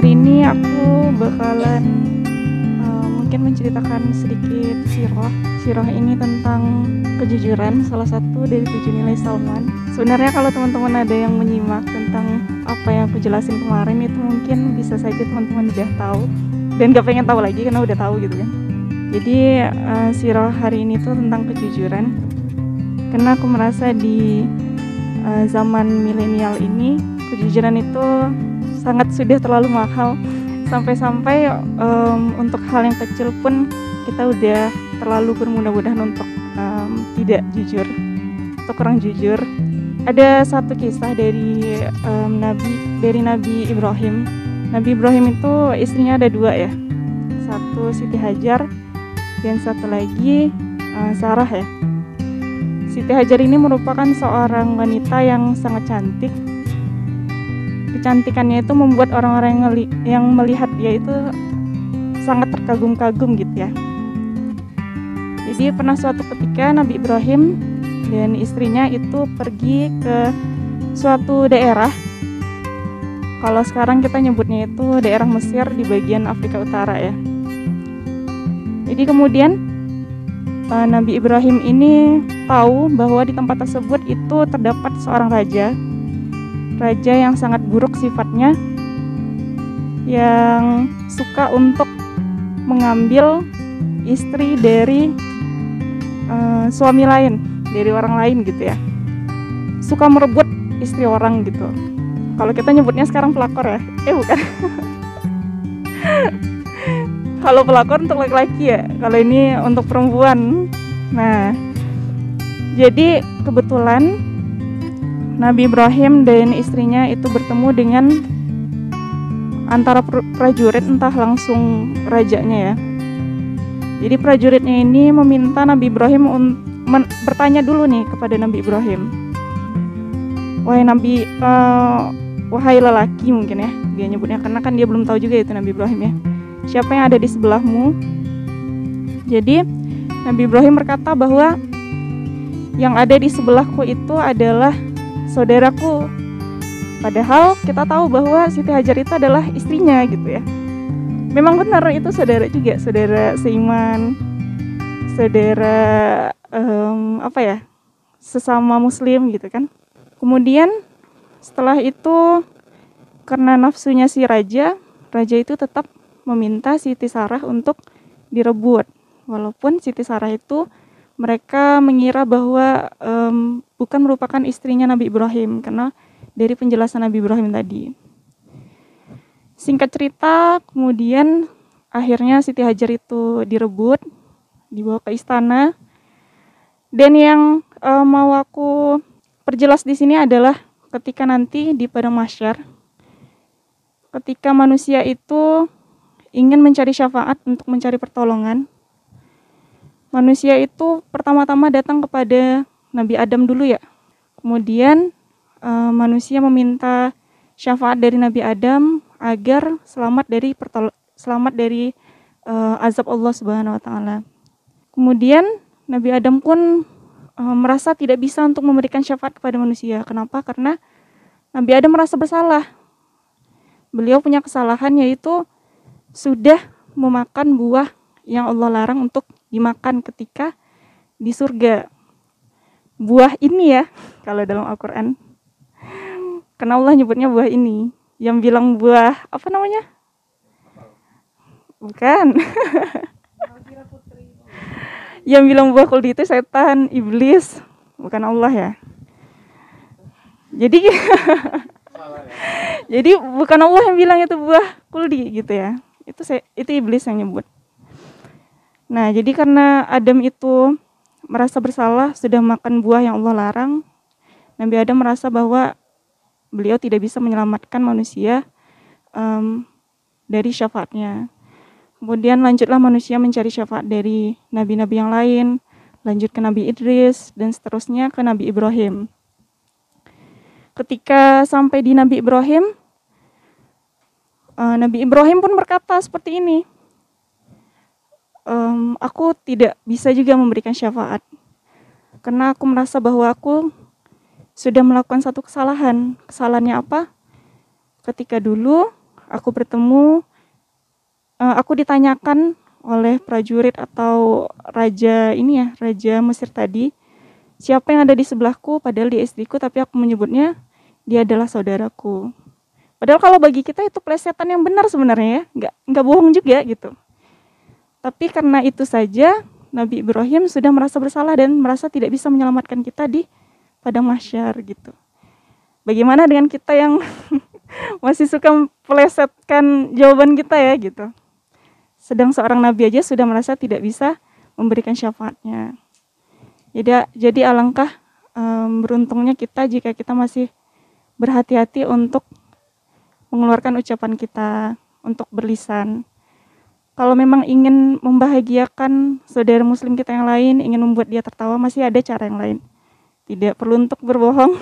hari ini aku bakalan uh, mungkin menceritakan sedikit sirah. Sirah ini tentang kejujuran, salah satu dari tujuh nilai Salman. Sebenarnya kalau teman-teman ada yang menyimak tentang apa yang aku jelasin kemarin itu mungkin bisa saja teman-teman udah tahu dan gak pengen tahu lagi karena udah tahu gitu kan. Jadi uh, sirah hari ini tuh tentang kejujuran. Karena aku merasa di uh, zaman milenial ini kejujuran itu sangat sudah terlalu mahal. Sampai-sampai um, untuk hal yang kecil pun kita udah terlalu bermudah-mudahan untuk um, tidak jujur atau kurang jujur. Ada satu kisah dari um, nabi dari nabi Ibrahim. Nabi Ibrahim itu istrinya ada dua ya. Satu Siti Hajar dan satu lagi uh, Sarah ya. Siti Hajar ini merupakan seorang wanita yang sangat cantik kecantikannya itu membuat orang-orang yang, yang melihat dia itu sangat terkagum-kagum gitu ya. Jadi pernah suatu ketika Nabi Ibrahim dan istrinya itu pergi ke suatu daerah. Kalau sekarang kita nyebutnya itu daerah Mesir di bagian Afrika Utara ya. Jadi kemudian eh, Nabi Ibrahim ini tahu bahwa di tempat tersebut itu terdapat seorang raja raja yang sangat buruk sifatnya yang suka untuk mengambil istri dari uh, suami lain dari orang lain gitu ya. Suka merebut istri orang gitu. Kalau kita nyebutnya sekarang pelakor ya? Eh bukan. Kalau pelakor untuk laki-laki ya kalau ini untuk perempuan. Nah jadi kebetulan Nabi Ibrahim dan istrinya itu bertemu dengan antara prajurit entah langsung rajanya ya. Jadi prajuritnya ini meminta Nabi Ibrahim bertanya dulu nih kepada Nabi Ibrahim. Wahai Nabi, uh, wahai lelaki mungkin ya dia nyebutnya karena kan dia belum tahu juga itu Nabi Ibrahim ya. Siapa yang ada di sebelahmu? Jadi Nabi Ibrahim berkata bahwa yang ada di sebelahku itu adalah saudaraku. Padahal kita tahu bahwa Siti Hajar itu adalah istrinya gitu ya. Memang benar itu saudara juga, saudara seiman, saudara um, apa ya, sesama Muslim gitu kan. Kemudian setelah itu karena nafsunya si raja, raja itu tetap meminta Siti Sarah untuk direbut. Walaupun Siti Sarah itu mereka mengira bahwa um, bukan merupakan istrinya Nabi Ibrahim karena dari penjelasan Nabi Ibrahim tadi. Singkat cerita, kemudian akhirnya Siti Hajar itu direbut, dibawa ke istana. Dan yang um, mau aku perjelas di sini adalah ketika nanti di padang masyar, ketika manusia itu ingin mencari syafaat untuk mencari pertolongan, manusia itu pertama-tama datang kepada Nabi Adam dulu ya. Kemudian uh, manusia meminta syafaat dari Nabi Adam agar selamat dari selamat dari uh, azab Allah Subhanahu wa taala. Kemudian Nabi Adam pun uh, merasa tidak bisa untuk memberikan syafaat kepada manusia. Kenapa? Karena Nabi Adam merasa bersalah. Beliau punya kesalahan yaitu sudah memakan buah yang Allah larang untuk dimakan ketika di surga. Buah ini ya, kalau dalam Al-Quran. Karena Allah nyebutnya buah ini. Yang bilang buah, apa namanya? Bukan. yang bilang buah kuldi itu setan, iblis. Bukan Allah ya. Jadi Jadi bukan Allah yang bilang itu buah kuldi gitu ya. Itu saya, itu iblis yang nyebut. Nah, jadi karena Adam itu merasa bersalah sudah makan buah yang Allah larang, Nabi Adam merasa bahwa beliau tidak bisa menyelamatkan manusia um, dari syafaatnya. Kemudian lanjutlah manusia mencari syafaat dari nabi-nabi yang lain, lanjut ke Nabi Idris, dan seterusnya ke Nabi Ibrahim. Ketika sampai di Nabi Ibrahim, uh, Nabi Ibrahim pun berkata seperti ini, um, aku tidak bisa juga memberikan syafaat. Karena aku merasa bahwa aku sudah melakukan satu kesalahan. Kesalahannya apa? Ketika dulu aku bertemu uh, aku ditanyakan oleh prajurit atau raja ini ya raja Mesir tadi siapa yang ada di sebelahku? Padahal di SD ku tapi aku menyebutnya dia adalah saudaraku. Padahal kalau bagi kita itu plesetan yang benar sebenarnya ya. Nggak nggak bohong juga gitu tapi karena itu saja Nabi Ibrahim sudah merasa bersalah dan merasa tidak bisa menyelamatkan kita di padang mahsyar gitu bagaimana dengan kita yang masih suka melesetkan jawaban kita ya gitu sedang seorang nabi aja sudah merasa tidak bisa memberikan syafaatnya. Jadi jadi alangkah um, beruntungnya kita jika kita masih berhati-hati untuk mengeluarkan ucapan kita untuk berlisan. Kalau memang ingin membahagiakan saudara muslim kita yang lain, ingin membuat dia tertawa, masih ada cara yang lain. Tidak perlu untuk berbohong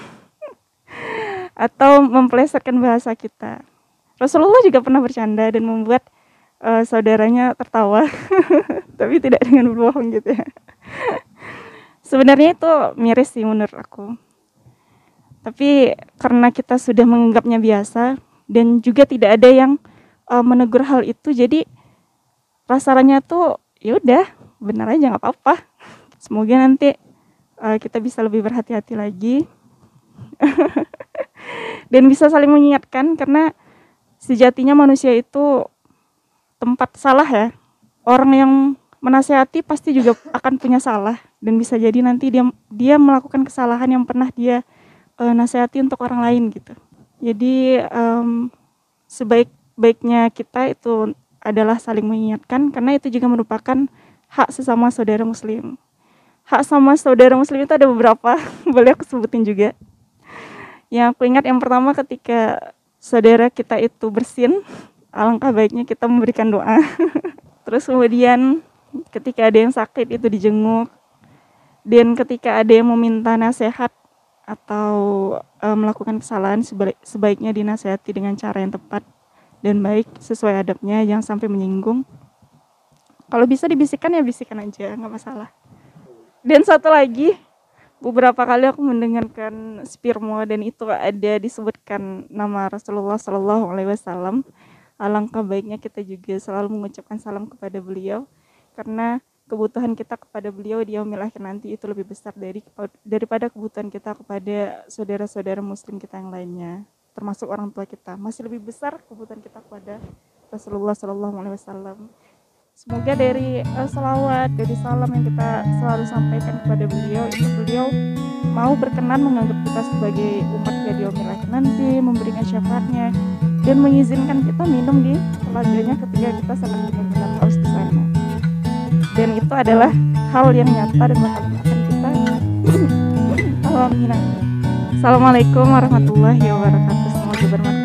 atau memplesetkan bahasa kita. Rasulullah juga pernah bercanda dan membuat uh, saudaranya tertawa tapi tidak dengan berbohong gitu ya sebenarnya itu miris sih menurut aku tapi karena kita sudah menganggapnya biasa dan juga tidak ada yang uh, menegur hal itu jadi rasanya tuh ya udah benar aja nggak apa-apa. Semoga nanti uh, kita bisa lebih berhati-hati lagi. Dan bisa saling mengingatkan karena sejatinya manusia itu tempat salah ya. Orang yang menasehati pasti juga akan punya salah. Dan bisa jadi nanti dia dia melakukan kesalahan yang pernah dia uh, nasihati untuk orang lain gitu. Jadi um, sebaik baiknya kita itu adalah saling mengingatkan karena itu juga merupakan hak sesama saudara muslim hak sama saudara muslim itu ada beberapa boleh aku sebutin juga yang aku ingat yang pertama ketika saudara kita itu bersin alangkah baiknya kita memberikan doa. Terus kemudian ketika ada yang sakit itu dijenguk. Dan ketika ada yang meminta nasihat atau e, melakukan kesalahan sebaik, sebaiknya dinasehati dengan cara yang tepat dan baik sesuai adabnya jangan sampai menyinggung. Kalau bisa dibisikkan ya bisikan aja, nggak masalah. Dan satu lagi, beberapa kali aku mendengarkan spirmo dan itu ada disebutkan nama Rasulullah Shallallahu Alaihi Wasallam alangkah baiknya kita juga selalu mengucapkan salam kepada beliau karena kebutuhan kita kepada beliau di yaumil nanti itu lebih besar dari daripada kebutuhan kita kepada saudara-saudara muslim kita yang lainnya termasuk orang tua kita masih lebih besar kebutuhan kita kepada Rasulullah Shallallahu Alaihi Wasallam. Semoga dari uh, salawat dari salam yang kita selalu sampaikan kepada beliau itu beliau mau berkenan menganggap kita sebagai umat akhir nanti memberikan syafaatnya dan mengizinkan kita minum di telaganya ketika kita sangat benar-benar haus di sana. Dan itu adalah hal yang nyata dan bakal akan kita. Alami Assalamualaikum warahmatullahi wabarakatuh. Semoga bermanfaat